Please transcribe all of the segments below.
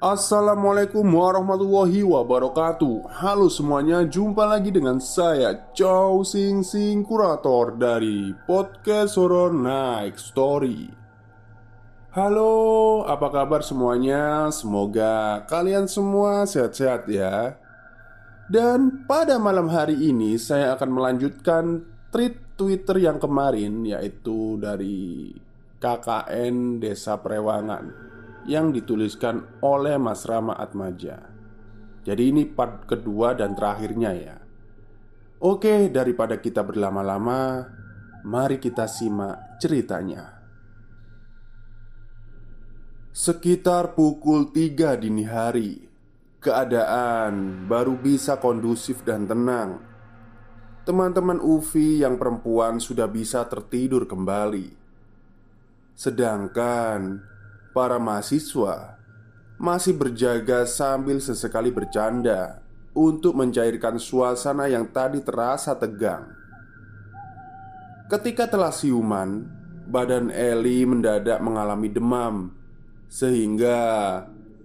Assalamualaikum warahmatullahi wabarakatuh. Halo semuanya, jumpa lagi dengan saya Chow Sing Sing Kurator dari Podcast Horror Night Story. Halo, apa kabar semuanya? Semoga kalian semua sehat-sehat ya. Dan pada malam hari ini saya akan melanjutkan tweet Twitter yang kemarin Yaitu dari KKN Desa Prewangan yang dituliskan oleh Mas Rama Atmaja. Jadi ini part kedua dan terakhirnya ya. Oke, daripada kita berlama-lama, mari kita simak ceritanya. Sekitar pukul 3 dini hari, keadaan baru bisa kondusif dan tenang. Teman-teman Ufi yang perempuan sudah bisa tertidur kembali. Sedangkan para mahasiswa masih berjaga sambil sesekali bercanda untuk mencairkan suasana yang tadi terasa tegang. Ketika telah siuman, badan Eli mendadak mengalami demam sehingga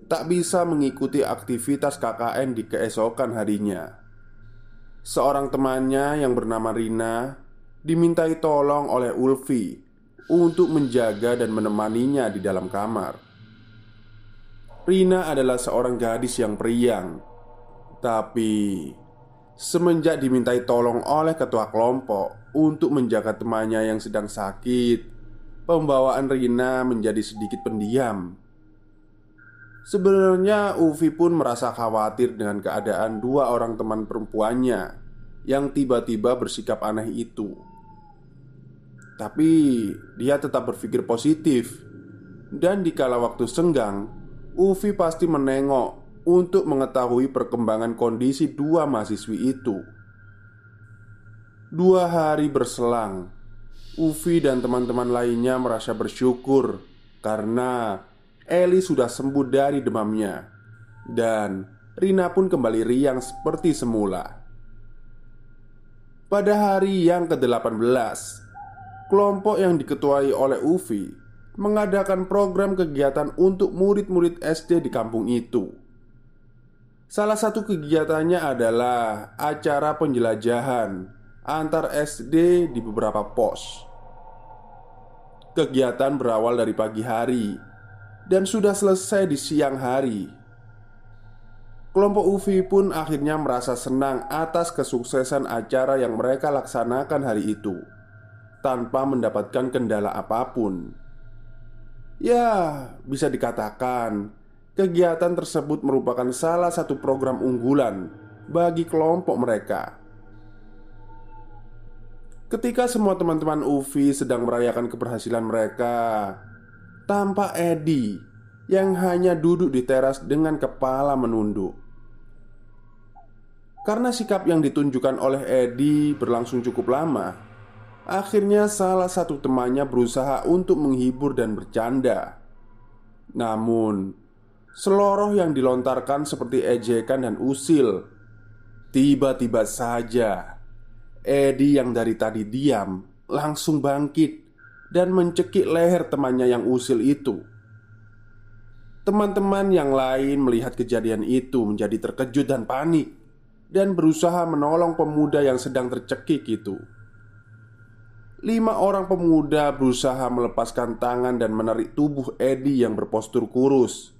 tak bisa mengikuti aktivitas KKN di keesokan harinya. Seorang temannya yang bernama Rina dimintai tolong oleh Ulfi untuk menjaga dan menemaninya di dalam kamar. Rina adalah seorang gadis yang periang, tapi semenjak dimintai tolong oleh ketua kelompok untuk menjaga temannya yang sedang sakit, pembawaan Rina menjadi sedikit pendiam. Sebenarnya Ufi pun merasa khawatir dengan keadaan dua orang teman perempuannya yang tiba-tiba bersikap aneh itu. Tapi dia tetap berpikir positif. Dan di kala waktu senggang Ufi pasti menengok Untuk mengetahui perkembangan kondisi dua mahasiswi itu. Dua hari berselang Ufi dan teman-teman lainnya merasa bersyukur Karena Eli sudah sembuh dari demamnya. Dan Rina pun kembali riang seperti semula. Pada hari yang ke-18 kelompok yang diketuai oleh Ufi mengadakan program kegiatan untuk murid-murid SD di kampung itu. Salah satu kegiatannya adalah acara penjelajahan antar SD di beberapa pos. Kegiatan berawal dari pagi hari dan sudah selesai di siang hari. Kelompok Ufi pun akhirnya merasa senang atas kesuksesan acara yang mereka laksanakan hari itu tanpa mendapatkan kendala apa pun. Ya, bisa dikatakan kegiatan tersebut merupakan salah satu program unggulan bagi kelompok mereka. Ketika semua teman-teman Ufi sedang merayakan keberhasilan mereka, tampak Edi yang hanya duduk di teras dengan kepala menunduk. Karena sikap yang ditunjukkan oleh Edi berlangsung cukup lama, Akhirnya salah satu temannya berusaha untuk menghibur dan bercanda. Namun Seloroh yang dilontarkan seperti ejekan dan usil Tiba-tiba saja Edi yang dari tadi diam Langsung bangkit Dan mencekik leher temannya yang usil itu. Teman-teman yang lain melihat kejadian itu menjadi terkejut dan panik Dan berusaha menolong pemuda yang sedang tercekik itu lima orang pemuda berusaha melepaskan tangan dan menarik tubuh Edi yang berpostur kurus.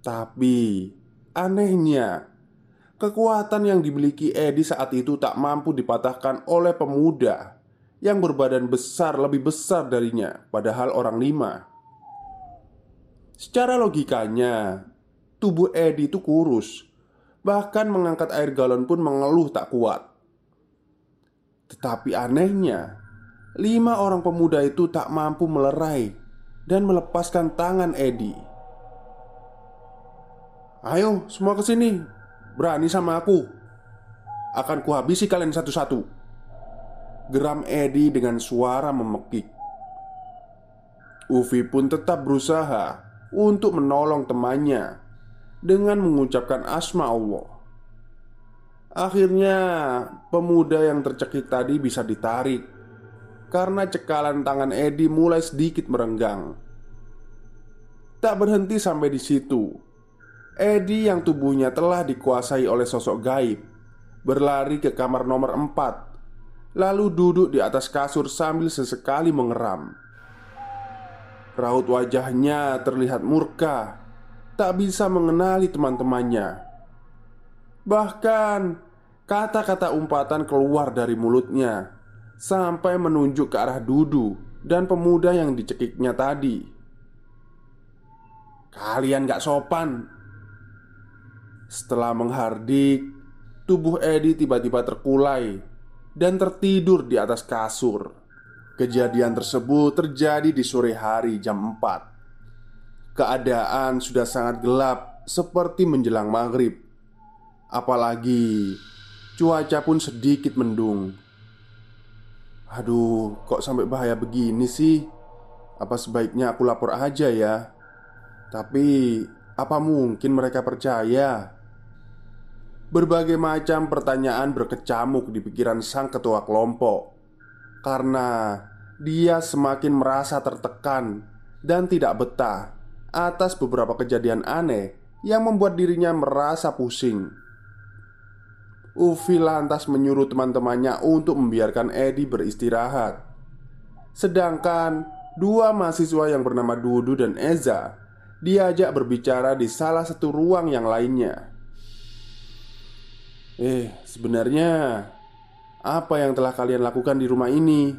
Tapi anehnya, kekuatan yang dimiliki Edi saat itu tak mampu dipatahkan oleh pemuda yang berbadan besar lebih besar darinya, padahal orang lima. Secara logikanya, tubuh Edi itu kurus, bahkan mengangkat air galon pun mengeluh tak kuat. Tetapi anehnya, lima orang pemuda itu tak mampu melerai dan melepaskan tangan Edi. Ayo, semua ke sini. Berani sama aku. Akan kuhabisi kalian satu-satu. Geram Edi dengan suara memekik. Ufi pun tetap berusaha untuk menolong temannya dengan mengucapkan asma Allah. Akhirnya, pemuda yang tercekik tadi bisa ditarik karena cekalan tangan Edi mulai sedikit merenggang. Tak berhenti sampai di situ. Edi yang tubuhnya telah dikuasai oleh sosok gaib berlari ke kamar nomor 4 lalu duduk di atas kasur sambil sesekali mengeram. Raut wajahnya terlihat murka, tak bisa mengenali teman-temannya. Bahkan kata-kata umpatan keluar dari mulutnya sampai menunjuk ke arah Dudu dan pemuda yang dicekiknya tadi. Kalian gak sopan. Setelah menghardik, tubuh Edi tiba-tiba terkulai dan tertidur di atas kasur. Kejadian tersebut terjadi di sore hari jam 4 Keadaan sudah sangat gelap seperti menjelang maghrib Apalagi cuaca pun sedikit mendung Aduh, kok sampai bahaya begini sih? Apa sebaiknya aku lapor aja ya? Tapi, apa mungkin mereka percaya? Berbagai macam pertanyaan berkecamuk di pikiran sang ketua kelompok karena dia semakin merasa tertekan dan tidak betah atas beberapa kejadian aneh yang membuat dirinya merasa pusing. Ufi lantas menyuruh teman-temannya untuk membiarkan Edi beristirahat. Sedangkan dua mahasiswa yang bernama Dudu dan Eza diajak berbicara di salah satu ruang yang lainnya. Eh, sebenarnya apa yang telah kalian lakukan di rumah ini?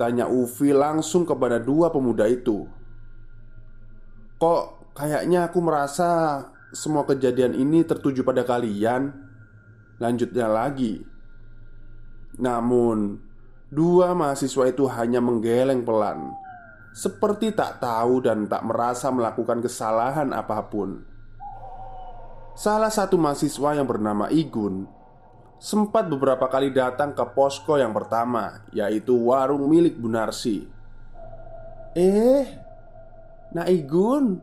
Tanya Ufi langsung kepada dua pemuda itu Kok kayaknya aku merasa semua kejadian ini tertuju pada kalian? Lanjutnya lagi Namun Dua mahasiswa itu hanya menggeleng pelan Seperti tak tahu dan tak merasa melakukan kesalahan apa pun Salah satu mahasiswa yang bernama Igun sempat beberapa kali datang ke posko yang pertama, yaitu warung milik Bunarsi. Eh, Naigun,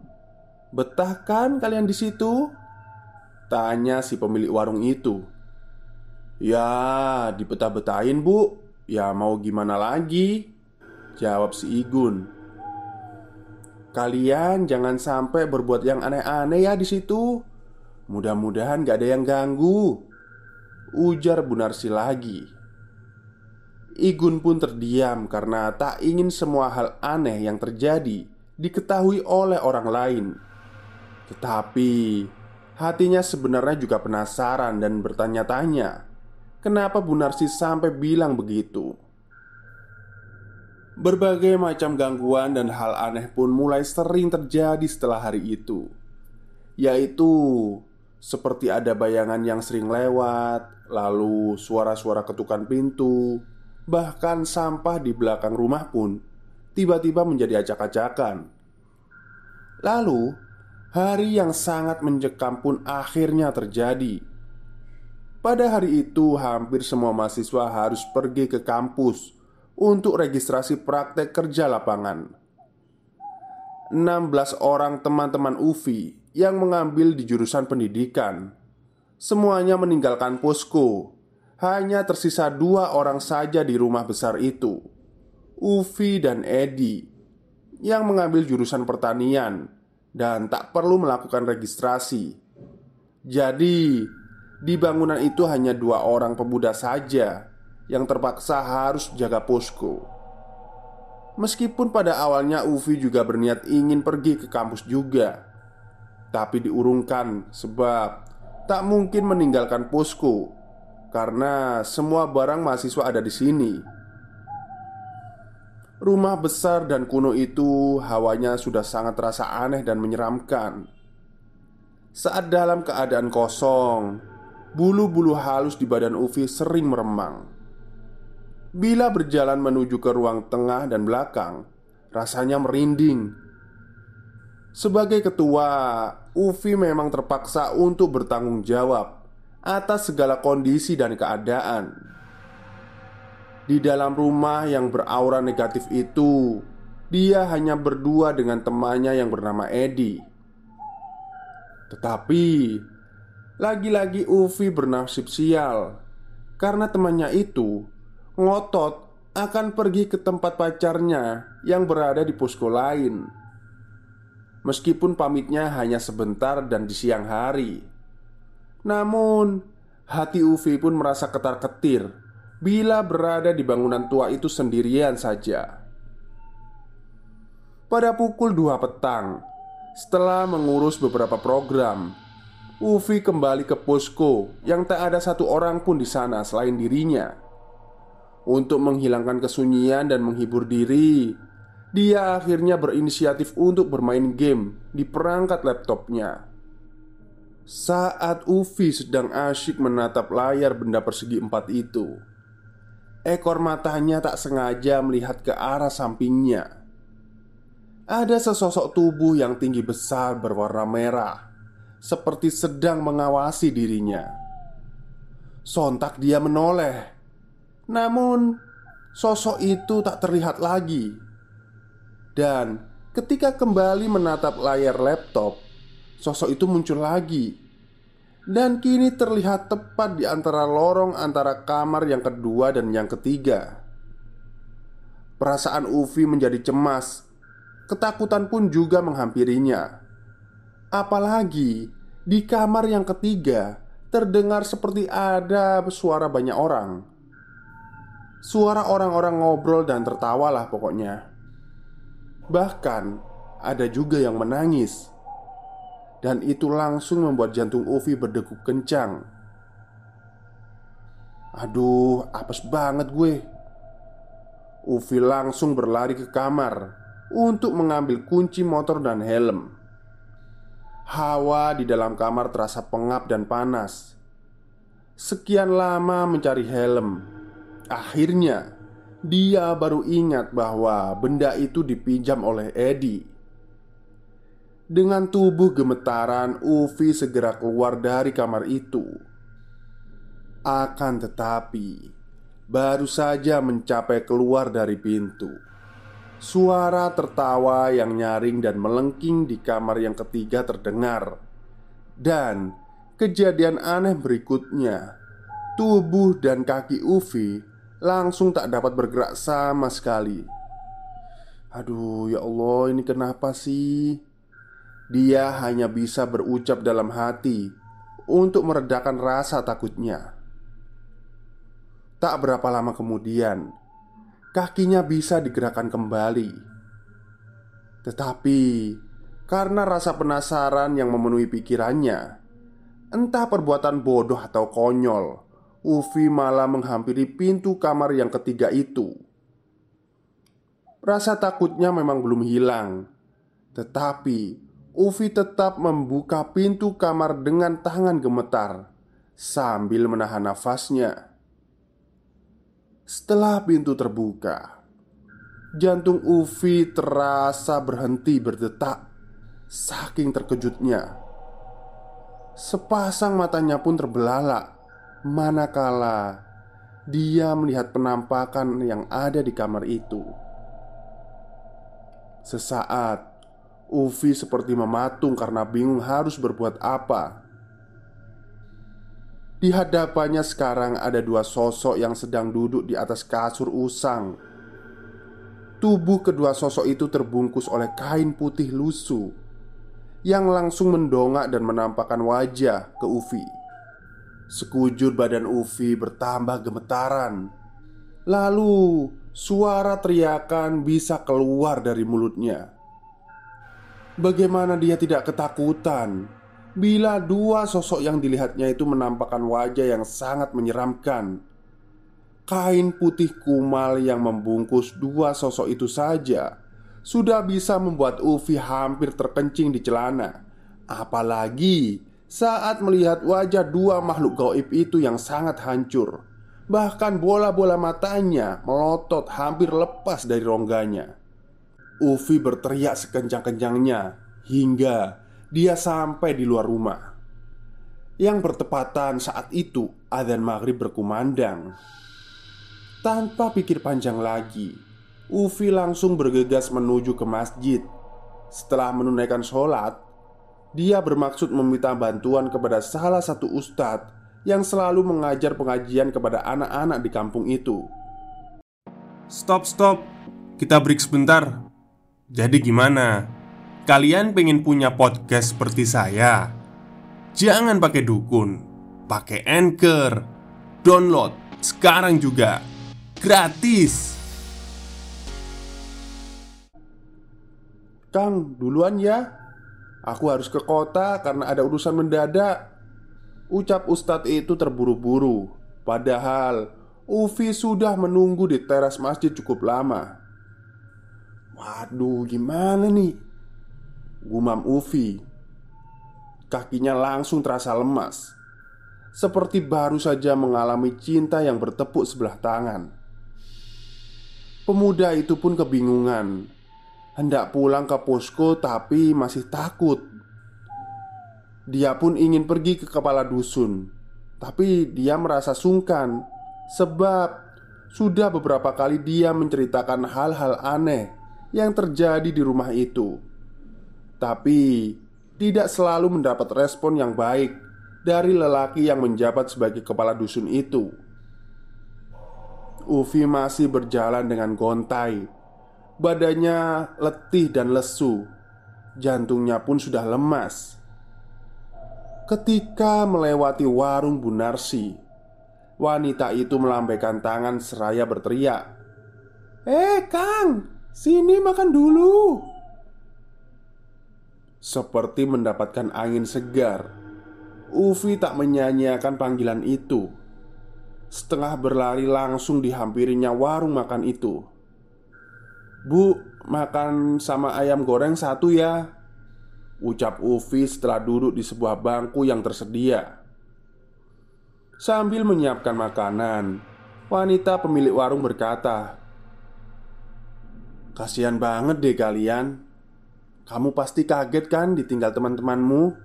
betah kan kalian di situ? Tanya si pemilik warung itu. Ya, dibetah-betahin bu. Ya mau gimana lagi? Jawab si Igun. Kalian jangan sampai berbuat yang aneh-aneh ya di situ. Mudah-mudahan gak ada yang ganggu. Ujar Bunarsi lagi Igun pun terdiam karena tak ingin semua hal aneh yang terjadi diketahui oleh orang lain. Tetapi hatinya sebenarnya juga penasaran dan bertanya-tanya, kenapa Bunarsi sampai bilang begitu. Berbagai macam gangguan dan hal aneh pun mulai sering terjadi setelah hari itu, yaitu seperti ada bayangan yang sering lewat, lalu suara-suara ketukan pintu, bahkan sampah di belakang rumah pun tiba-tiba menjadi acak-acakan. Lalu, hari yang sangat mencekam pun akhirnya terjadi. Pada hari itu, hampir semua mahasiswa harus pergi ke kampus untuk registrasi praktek kerja lapangan. 16 orang teman-teman Ufi yang mengambil di jurusan pendidikan Semuanya meninggalkan posko Hanya tersisa dua orang saja di rumah besar itu Ufi dan Edi Yang mengambil jurusan pertanian Dan tak perlu melakukan registrasi Jadi Di bangunan itu hanya dua orang pemuda saja Yang terpaksa harus jaga posko. Meskipun pada awalnya Ufi juga berniat ingin pergi ke kampus juga Tapi diurungkan sebab tak mungkin meninggalkan posko Karena semua barang mahasiswa ada di sini. Rumah besar dan kuno itu hawanya sudah sangat terasa aneh dan menyeramkan. Saat dalam keadaan kosong Bulu-bulu halus di badan Ufi sering meremang Bila berjalan menuju ke ruang tengah dan belakang, rasanya merinding. Sebagai ketua, Ufi memang terpaksa untuk bertanggung jawab atas segala kondisi dan keadaan. Di dalam rumah yang beraura negatif itu, dia hanya berdua dengan temannya yang bernama Edi. Tetapi lagi-lagi Ufi bernasib sial karena temannya itu ngotot akan pergi ke tempat pacarnya yang berada di posko lain. Meskipun pamitnya hanya sebentar dan di siang hari, namun hati Ufi pun merasa ketar-ketir bila berada di bangunan tua itu sendirian saja. Pada pukul 2 petang, setelah mengurus beberapa program, Ufi kembali ke posko yang tak ada satu orang pun di sana selain dirinya. Untuk menghilangkan kesunyian dan menghibur diri, dia akhirnya berinisiatif untuk bermain game di perangkat laptopnya. Saat Ufi sedang asyik menatap layar benda persegi empat itu, ekor matanya tak sengaja melihat ke arah sampingnya. Ada sesosok tubuh yang tinggi besar berwarna merah, seperti sedang mengawasi dirinya. Sontak dia menoleh namun, sosok itu tak terlihat lagi. Dan ketika kembali menatap layar laptop, sosok itu muncul lagi. Dan kini terlihat tepat di antara lorong antara kamar yang kedua dan yang ketiga. Perasaan Ufi menjadi cemas. Ketakutan pun juga menghampirinya. Apalagi di kamar yang ketiga terdengar seperti ada suara banyak orang. Suara orang-orang ngobrol dan tertawa lah pokoknya. Bahkan ada juga yang menangis. Dan itu langsung membuat jantung Ufi berdegup kencang. Aduh, apes banget gue. Ufi langsung berlari ke kamar Untuk mengambil kunci motor dan helm Hawa di dalam kamar terasa pengap dan panas Sekian lama mencari helm Akhirnya, dia baru ingat bahwa benda itu dipinjam oleh Edi. Dengan tubuh gemetaran, Ufi segera keluar dari kamar itu. Akan tetapi, baru saja mencapai keluar dari pintu, suara tertawa yang nyaring dan melengking di kamar yang ketiga terdengar, dan kejadian aneh berikutnya. Tubuh dan kaki Ufi langsung tak dapat bergerak sama sekali. Aduh, ya Allah, ini kenapa sih? Dia hanya bisa berucap dalam hati untuk meredakan rasa takutnya. Tak berapa lama kemudian, kakinya bisa digerakkan kembali. Tetapi karena rasa penasaran yang memenuhi pikirannya, entah perbuatan bodoh atau konyol, Ufi malah menghampiri pintu kamar yang ketiga itu. Rasa takutnya memang belum hilang, tetapi Ufi tetap membuka pintu kamar dengan tangan gemetar sambil menahan nafasnya. Setelah pintu terbuka, jantung Ufi terasa berhenti berdetak, saking terkejutnya. Sepasang matanya pun terbelalak manakala dia melihat penampakan yang ada di kamar itu. Sesaat, Ufi seperti mematung karena bingung harus berbuat apa. Di hadapannya sekarang ada dua sosok yang sedang duduk di atas kasur usang. Tubuh kedua sosok itu terbungkus oleh kain putih lusuh yang langsung mendongak dan menampakkan wajah ke Ufi. Sekujur badan Ufi bertambah gemetaran Lalu suara teriakan bisa keluar dari mulutnya. Bagaimana dia tidak ketakutan bila dua sosok yang dilihatnya itu menampakkan wajah yang sangat menyeramkan? Kain putih kumal yang membungkus dua sosok itu saja sudah bisa membuat Ufi hampir terkencing di celana. Apalagi saat melihat wajah dua makhluk gaib itu yang sangat hancur. Bahkan bola-bola matanya melotot hampir lepas dari rongganya. Ufi berteriak sekencang-kencangnya hingga dia sampai di luar rumah. Yang bertepatan saat itu adzan maghrib berkumandang. Tanpa pikir panjang lagi, Ufi langsung bergegas menuju ke masjid. Setelah menunaikan sholat, dia bermaksud meminta bantuan kepada salah satu ustadz yang selalu mengajar pengajian kepada anak-anak di kampung itu. Stop, stop. Kita break sebentar. Jadi gimana? Kalian pengen punya podcast seperti saya? Jangan pakai dukun, pakai anchor. Download sekarang juga Gratis Kang, duluan ya Aku harus ke kota karena ada urusan mendadak Ucap Ustadz itu terburu-buru Padahal Ufi sudah menunggu di teras masjid cukup lama Waduh, gimana nih? Gumam Ufi Kakinya langsung terasa lemas. Seperti baru saja mengalami cinta yang bertepuk sebelah tangan. Pemuda itu pun kebingungan. Hendak pulang ke posko tapi masih takut. Dia pun ingin pergi ke kepala dusun Tapi dia merasa sungkan Sebab sudah beberapa kali dia menceritakan hal-hal aneh Yang terjadi di rumah itu Tapi tidak selalu mendapat respon yang baik Dari lelaki yang menjabat sebagai kepala dusun itu. Ufi masih berjalan dengan gontai. Badannya letih dan lesu. Jantungnya pun sudah lemas. Ketika melewati warung Bunarsi Wanita itu melambaikan tangan seraya berteriak Eh Kang, sini makan dulu Seperti mendapatkan angin segar. Ufi tak menyanyiakan panggilan itu. Setengah berlari langsung dihampirinya warung makan itu. Bu, makan sama ayam goreng satu ya Ucap Ufi setelah duduk di sebuah bangku yang tersedia. Sambil menyiapkan makanan Wanita pemilik warung berkata Kasihan banget deh kalian Kamu pasti kaget kan ditinggal teman-temanmu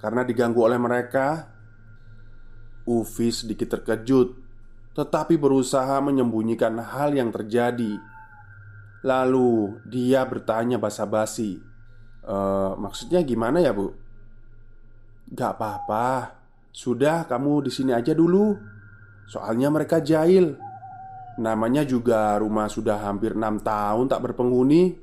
Karena diganggu oleh mereka Ufi sedikit terkejut tetapi berusaha menyembunyikan hal yang terjadi. Lalu dia bertanya basa-basi, e, "Maksudnya gimana ya, Bu?" "Gak apa-apa, sudah kamu di sini aja dulu. Soalnya mereka jahil. Namanya juga rumah sudah hampir enam tahun tak berpenghuni.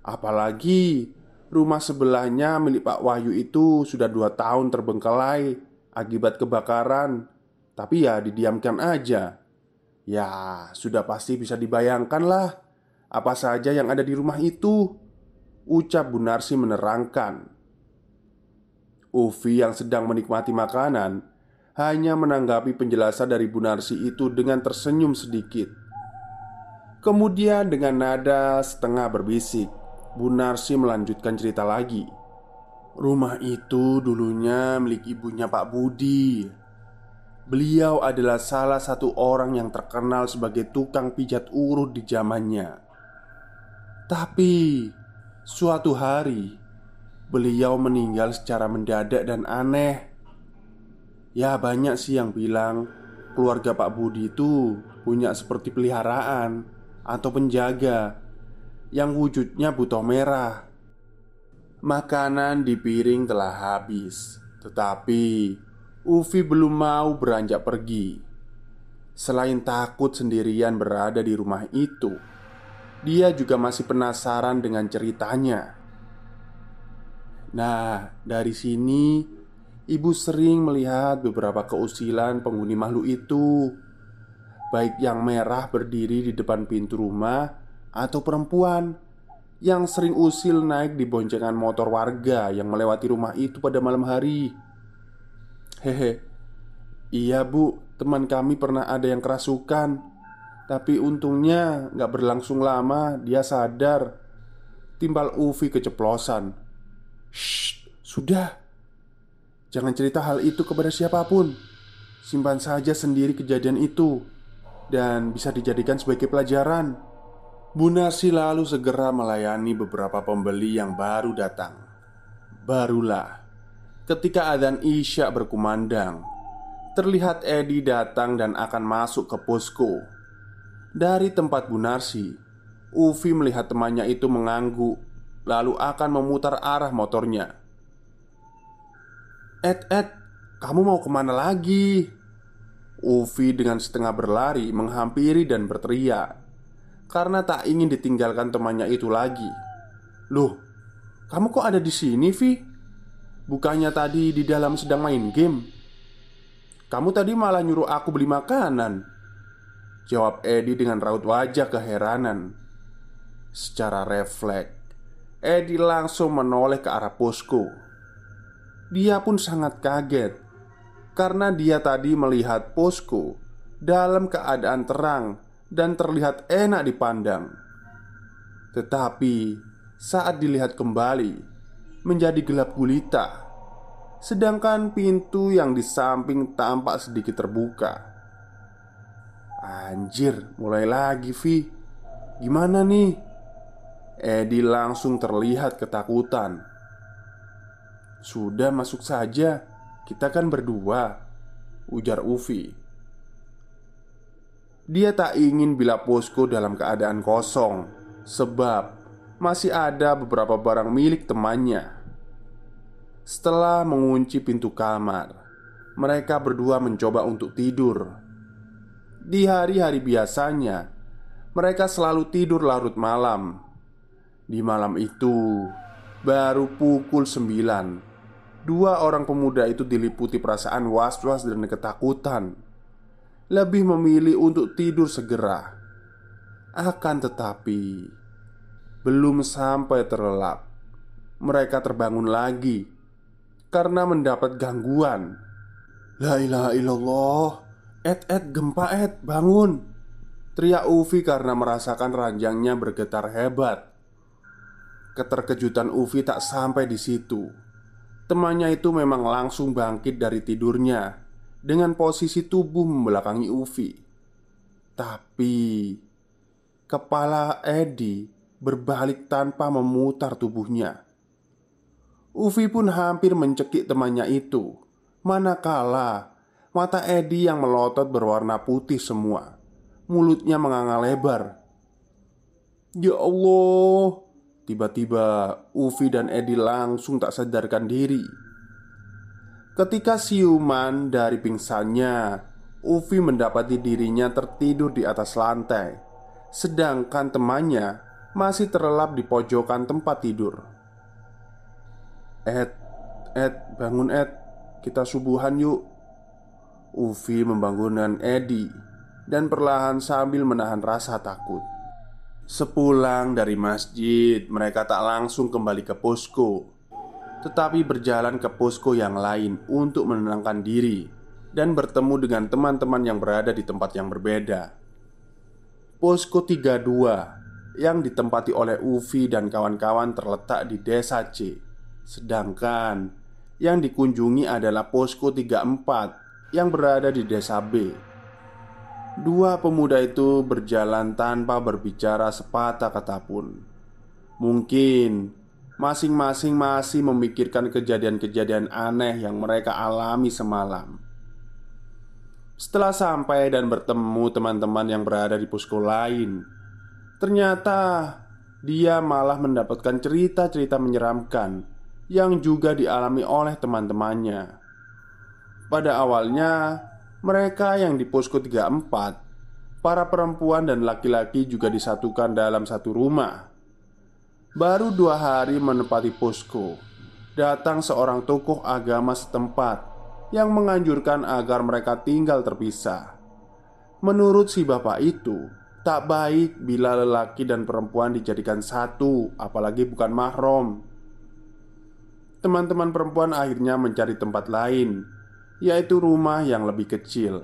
Apalagi rumah sebelahnya milik Pak Wahyu itu sudah dua tahun terbengkelai akibat kebakaran. Tapi ya didiamkan aja. Ya sudah pasti bisa dibayangkan lah Apa saja yang ada di rumah itu Ucap Bunarsi menerangkan. Ufi yang sedang menikmati makanan Hanya menanggapi penjelasan dari Bunarsi itu dengan tersenyum sedikit. Kemudian dengan nada setengah berbisik Bunarsi melanjutkan cerita lagi Rumah itu dulunya milik ibunya Pak Budi Beliau adalah salah satu orang yang terkenal sebagai tukang pijat urut di zamannya. Tapi suatu hari beliau meninggal secara mendadak dan aneh. Ya, banyak sih yang bilang keluarga Pak Budi itu punya seperti peliharaan atau penjaga yang wujudnya buto merah. Makanan di piring telah habis, tetapi Ufi belum mau beranjak pergi. Selain takut sendirian berada di rumah itu, dia juga masih penasaran dengan ceritanya. Nah, dari sini ibu sering melihat beberapa keusilan penghuni makhluk itu. baik yang merah berdiri di depan pintu rumah atau perempuan yang sering usil naik di boncengan motor warga yang melewati rumah itu pada malam hari. Hehe, iya bu, teman kami pernah ada yang kerasukan, tapi untungnya nggak berlangsung lama dia sadar. Timbal Ufi keceplosan. Shh, sudah. Jangan cerita hal itu kepada siapa pun. Simpan saja sendiri kejadian itu dan bisa dijadikan sebagai pelajaran. Bu Narsi lalu segera melayani beberapa pembeli yang baru datang. Barulah ketika adzan Isya berkumandang, terlihat Edi datang dan akan masuk ke posko. Dari tempat Bu Narsi, Ufi melihat temannya itu mengangguk, lalu akan memutar arah motornya. Ed, Ed, kamu mau ke mana lagi? Ufi dengan setengah berlari menghampiri dan berteriak karena tak ingin ditinggalkan temannya itu lagi. "Loh, kamu kok ada di sini, Vi? Bukannya tadi di dalam sedang main game? Kamu tadi malah nyuruh aku beli makanan." Jawab Edi dengan raut wajah keheranan. Secara refleks, Edi langsung menoleh ke arah posko. Dia pun sangat kaget karena dia tadi melihat posko dalam keadaan terang dan terlihat enak dipandang. Tetapi saat dilihat kembali menjadi gelap gulita, sedangkan pintu yang di samping tampak sedikit terbuka. Anjir, mulai lagi Vi Gimana nih? Edi langsung terlihat ketakutan Sudah masuk saja Kita kan berdua Ujar Ufi dia tak ingin bila posko dalam keadaan kosong, sebab masih ada beberapa barang milik temannya. Setelah mengunci pintu kamar, mereka berdua mencoba untuk tidur. Di hari-hari biasanya, mereka selalu tidur larut malam. Di malam itu, baru pukul sembilan, dua orang pemuda itu diliputi perasaan was-was dan ketakutan lebih memilih untuk tidur segera. Akan tetapi, belum sampai terlelap, mereka terbangun lagi karena mendapat gangguan. La ilaha illallah, Ed, Ed, gempa Ed, bangun Teriak Ufi karena merasakan ranjangnya bergetar hebat Keterkejutan Ufi tak sampai di situ Temannya itu memang langsung bangkit dari tidurnya dengan posisi tubuh membelakangi Ufi. Tapi kepala Edi berbalik tanpa memutar tubuhnya. Ufi pun hampir mencekik temannya itu, manakala mata Edi yang melotot berwarna putih semua, mulutnya menganga lebar. Ya Allah, tiba-tiba Ufi dan Edi langsung tak sadarkan diri Ketika siuman dari pingsannya, Ufi mendapati dirinya tertidur di atas lantai, sedangkan temannya masih terlelap di pojokan tempat tidur. Ed, Ed, bangun Ed, kita subuhan yuk. Ufi membangunkan Edi dan perlahan sambil menahan rasa takut. Sepulang dari masjid, mereka tak langsung kembali ke posko tetapi berjalan ke posko yang lain untuk menenangkan diri dan bertemu dengan teman-teman yang berada di tempat yang berbeda. Posko 32 yang ditempati oleh Ufi dan kawan-kawan terletak di desa C, sedangkan yang dikunjungi adalah posko 34 yang berada di desa B. Dua pemuda itu berjalan tanpa berbicara sepatah kata pun. Mungkin Masing-masing masih memikirkan kejadian-kejadian aneh yang mereka alami semalam. Setelah sampai dan bertemu teman-teman yang berada di posko lain, ternyata dia malah mendapatkan cerita-cerita menyeramkan yang juga dialami oleh teman-temannya. Pada awalnya, mereka yang di posko 34, para perempuan dan laki-laki juga disatukan dalam satu rumah Baru dua hari menempati posko Datang seorang tokoh agama setempat Yang menganjurkan agar mereka tinggal terpisah Menurut si bapak itu, tak baik bila lelaki dan perempuan dijadikan satu, apalagi bukan mahram. Teman-teman perempuan akhirnya mencari tempat lain, yaitu rumah yang lebih kecil,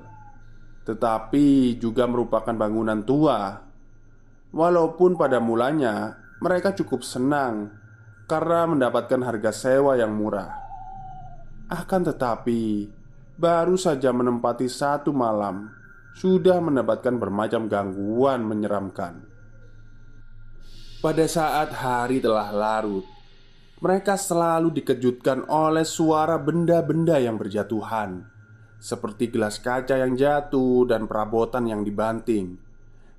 tetapi juga merupakan bangunan tua. Walaupun pada mulanya mereka cukup senang karena mendapatkan harga sewa yang murah. Akan tetapi, baru saja menempati satu malam, sudah mendapatkan bermacam gangguan menyeramkan. Pada saat hari telah larut, mereka selalu dikejutkan oleh suara benda-benda yang berjatuhan, seperti gelas kaca yang jatuh dan perabotan yang dibanting.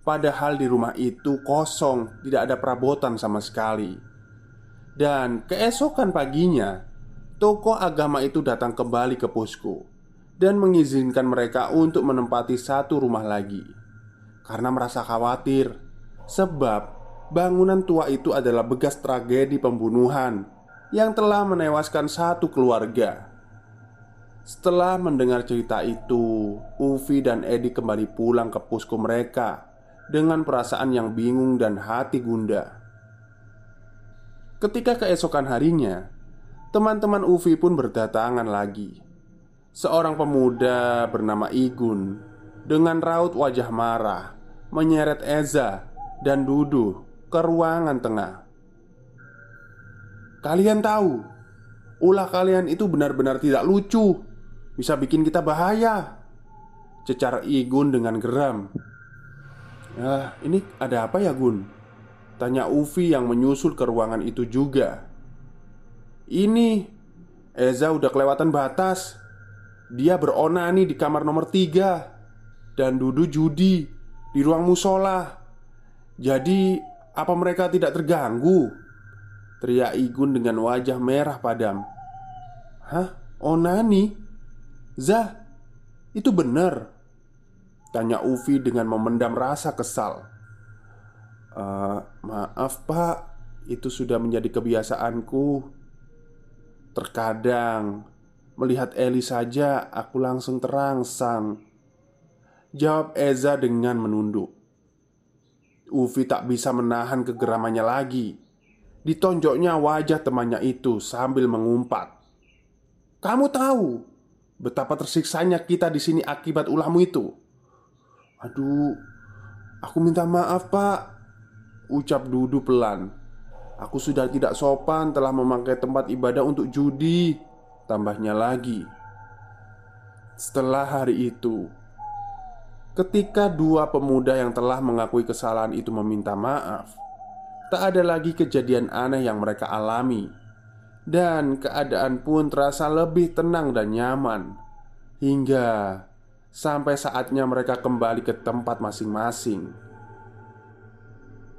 Padahal di rumah itu kosong, tidak ada perabotan sama sekali. Dan keesokan paginya, tokoh agama itu datang kembali ke posko dan mengizinkan mereka untuk menempati satu rumah lagi karena merasa khawatir, sebab bangunan tua itu adalah bekas tragedi pembunuhan yang telah menewaskan satu keluarga. Setelah mendengar cerita itu, Ufi dan Edi kembali pulang ke posko mereka dengan perasaan yang bingung dan hati gundah. Ketika keesokan harinya, teman-teman Ufi pun berdatangan lagi Seorang pemuda bernama Igun dengan raut wajah marah menyeret Eza dan Dudu ke ruangan tengah. Kalian tahu, ulah kalian itu benar-benar tidak lucu, bisa bikin kita bahaya. Cecar Igun dengan geram. Ah, ini ada apa ya, Gun? Tanya Ufi yang menyusul ke ruangan itu juga. Ini Eza udah kelewatan batas. Dia beronani di kamar nomor tiga Dan Dudu judi di ruang musola Jadi apa mereka tidak terganggu? Teriak Igun dengan wajah merah padam Hah? Onani? Zah, itu benar Tanya Ufi dengan memendam rasa kesal uh, Maaf pak Itu sudah menjadi kebiasaanku Terkadang Melihat Eli saja, aku langsung terangsang. Jawab Eza dengan menunduk. Ufi tak bisa menahan kegeramannya lagi. Ditonjoknya wajah temannya itu sambil mengumpat. Kamu tahu betapa tersiksanya kita di sini akibat ulahmu itu. Aduh, aku minta maaf, Pak. Ucap Dudu pelan. Aku sudah tidak sopan telah memakai tempat ibadah untuk judi. Tambahnya lagi, setelah hari itu, ketika dua pemuda yang telah mengakui kesalahan itu meminta maaf, tak ada lagi kejadian aneh yang mereka alami, dan keadaan pun terasa lebih tenang dan nyaman hingga sampai saatnya mereka kembali ke tempat masing-masing.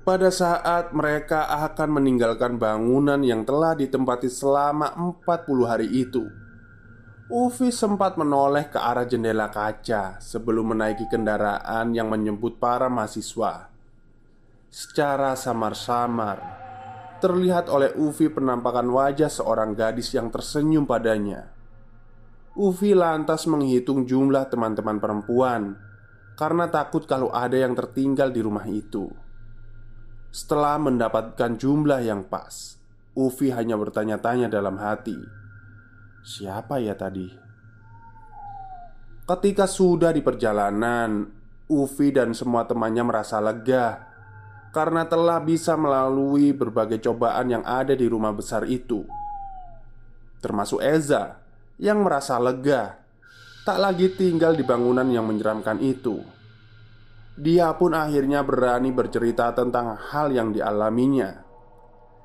Pada saat mereka akan meninggalkan bangunan yang telah ditempati selama 40 hari itu Ufi sempat menoleh ke arah jendela kaca sebelum menaiki kendaraan yang menjemput para mahasiswa Secara samar-samar Terlihat oleh Ufi penampakan wajah seorang gadis yang tersenyum padanya Ufi lantas menghitung jumlah teman-teman perempuan Karena takut kalau ada yang tertinggal di rumah itu setelah mendapatkan jumlah yang pas, Ufi hanya bertanya-tanya dalam hati, "Siapa ya tadi?" Ketika sudah di perjalanan, Ufi dan semua temannya merasa lega karena telah bisa melalui berbagai cobaan yang ada di rumah besar itu, termasuk Eza yang merasa lega tak lagi tinggal di bangunan yang menyeramkan itu. Dia pun akhirnya berani bercerita tentang hal yang dialaminya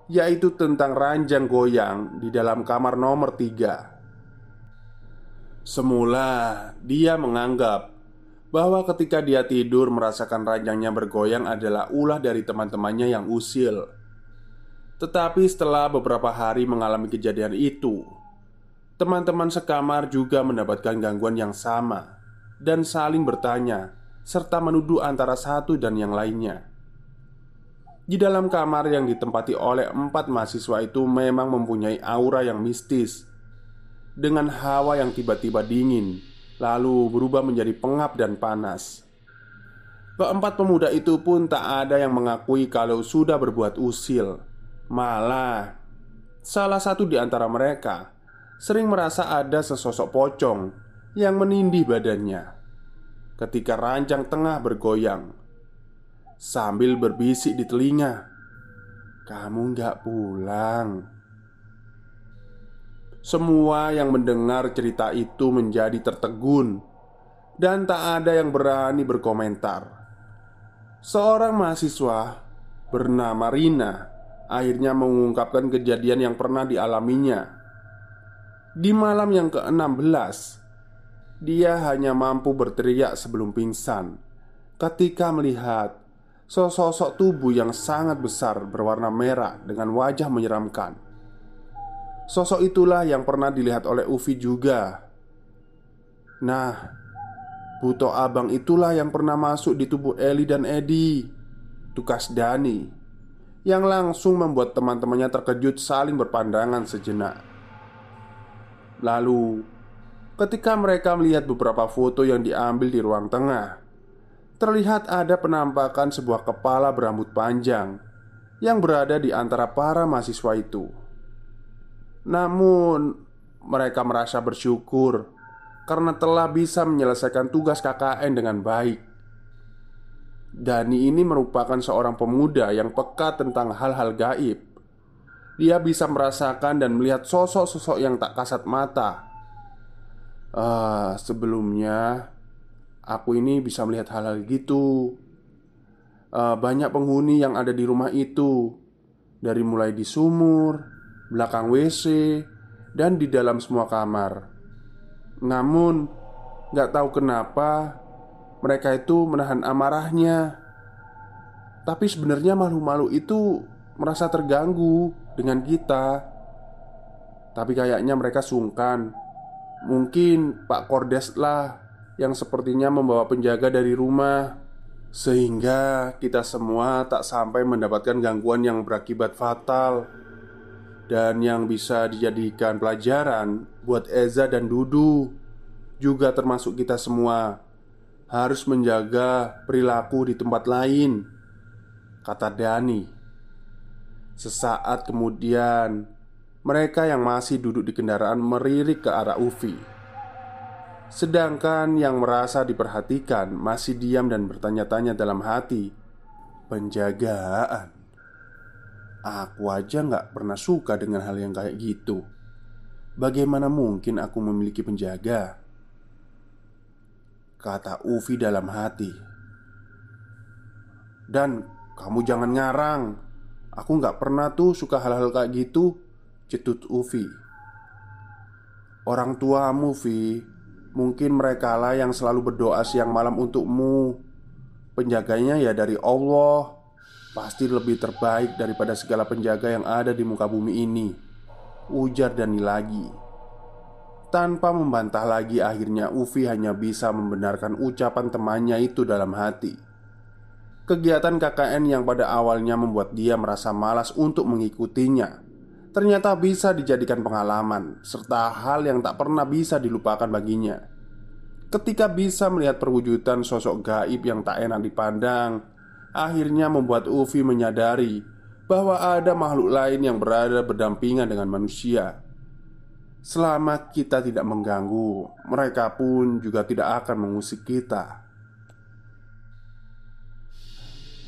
Yaitu tentang ranjang goyang di dalam kamar nomor tiga Semula dia menganggap bahwa ketika dia tidur merasakan ranjangnya bergoyang adalah ulah dari teman-temannya yang usil Tetapi setelah beberapa hari mengalami kejadian itu Teman-teman sekamar juga mendapatkan gangguan yang sama Dan saling bertanya serta menuduh antara satu dan yang lainnya. Di dalam kamar yang ditempati oleh empat mahasiswa itu memang mempunyai aura yang mistis dengan hawa yang tiba-tiba dingin, lalu berubah menjadi pengap dan panas. Keempat pemuda itu pun tak ada yang mengakui kalau sudah berbuat usil. Malah, salah satu di antara mereka sering merasa ada sesosok pocong yang menindih badannya ketika ranjang tengah bergoyang sambil berbisik di telinga, "Kamu nggak pulang." Semua yang mendengar cerita itu menjadi tertegun, dan tak ada yang berani berkomentar. Seorang mahasiswa bernama Rina akhirnya mengungkapkan kejadian yang pernah dialaminya. Di malam yang ke-16, dia hanya mampu berteriak sebelum pingsan ketika melihat sosok tubuh yang sangat besar berwarna merah dengan wajah menyeramkan. Sosok itulah yang pernah dilihat oleh Ufi juga. Nah, Buto abang itulah yang pernah masuk di tubuh Eli dan Edi Tukas Dani Yang langsung membuat teman-temannya terkejut saling berpandangan sejenak Lalu Ketika mereka melihat beberapa foto yang diambil di ruang tengah Terlihat ada penampakan sebuah kepala berambut panjang Yang berada di antara para mahasiswa itu Namun Mereka merasa bersyukur karena telah bisa menyelesaikan tugas KKN dengan baik. Dani ini merupakan seorang pemuda yang peka tentang hal-hal gaib. Dia bisa merasakan dan melihat sosok-sosok yang tak kasat mata. Uh, sebelumnya, aku ini bisa melihat hal-hal gitu. Uh, banyak penghuni yang ada di rumah itu, dari mulai di sumur, belakang WC, dan di dalam semua kamar. Namun, gak tahu kenapa mereka itu menahan amarahnya. Tapi sebenarnya malu-malu itu merasa terganggu dengan kita. Tapi kayaknya mereka sungkan. Mungkin Pak Kordes lah yang sepertinya membawa penjaga dari rumah sehingga kita semua tak sampai mendapatkan gangguan yang berakibat fatal dan yang bisa dijadikan pelajaran buat Eza dan Dudu juga termasuk kita semua harus menjaga perilaku di tempat lain kata Dani sesaat kemudian mereka yang masih duduk di kendaraan meririk ke arah Ufi Sedangkan yang merasa diperhatikan masih diam dan bertanya-tanya dalam hati Penjagaan Aku aja nggak pernah suka dengan hal yang kayak gitu. Bagaimana mungkin aku memiliki penjaga? Kata Ufi dalam hati. Dan kamu jangan ngarang. Aku nggak pernah tuh suka hal-hal kayak gitu. Cetut Ufi. Orang tuamu, Vi, mungkin mereka lah yang selalu berdoa siang malam untukmu. Penjaganya ya dari Allah Pasti lebih terbaik daripada segala penjaga yang ada di muka bumi ini Ujar Dani lagi Tanpa membantah lagi akhirnya Ufi hanya bisa membenarkan ucapan temannya itu dalam hati Kegiatan KKN yang pada awalnya membuat dia merasa malas untuk mengikutinya Ternyata bisa dijadikan pengalaman Serta hal yang tak pernah bisa dilupakan baginya Ketika bisa melihat perwujudan sosok gaib yang tak enak dipandang akhirnya membuat Ufi menyadari bahwa ada makhluk lain yang berada berdampingan dengan manusia. Selama kita tidak mengganggu, mereka pun juga tidak akan mengusik kita.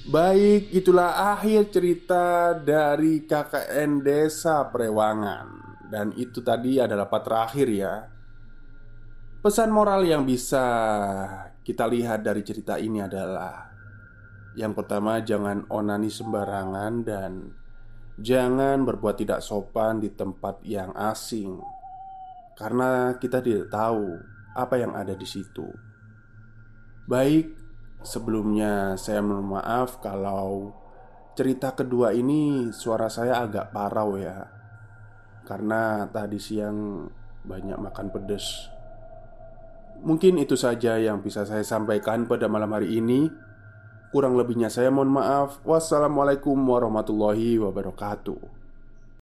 Baik, itulah akhir cerita dari KKN Desa Prewangan. Dan itu tadi adalah part terakhir ya. Pesan moral yang bisa kita lihat dari cerita ini adalah yang pertama, jangan onani sembarangan dan jangan berbuat tidak sopan di tempat yang asing, karena kita tidak tahu apa yang ada di situ. Baik, sebelumnya saya mohon maaf kalau cerita kedua ini suara saya agak parau ya, karena tadi siang banyak makan pedas. Mungkin itu saja yang bisa saya sampaikan pada malam hari ini. Kurang lebihnya saya mohon maaf. Wassalamualaikum warahmatullahi wabarakatuh.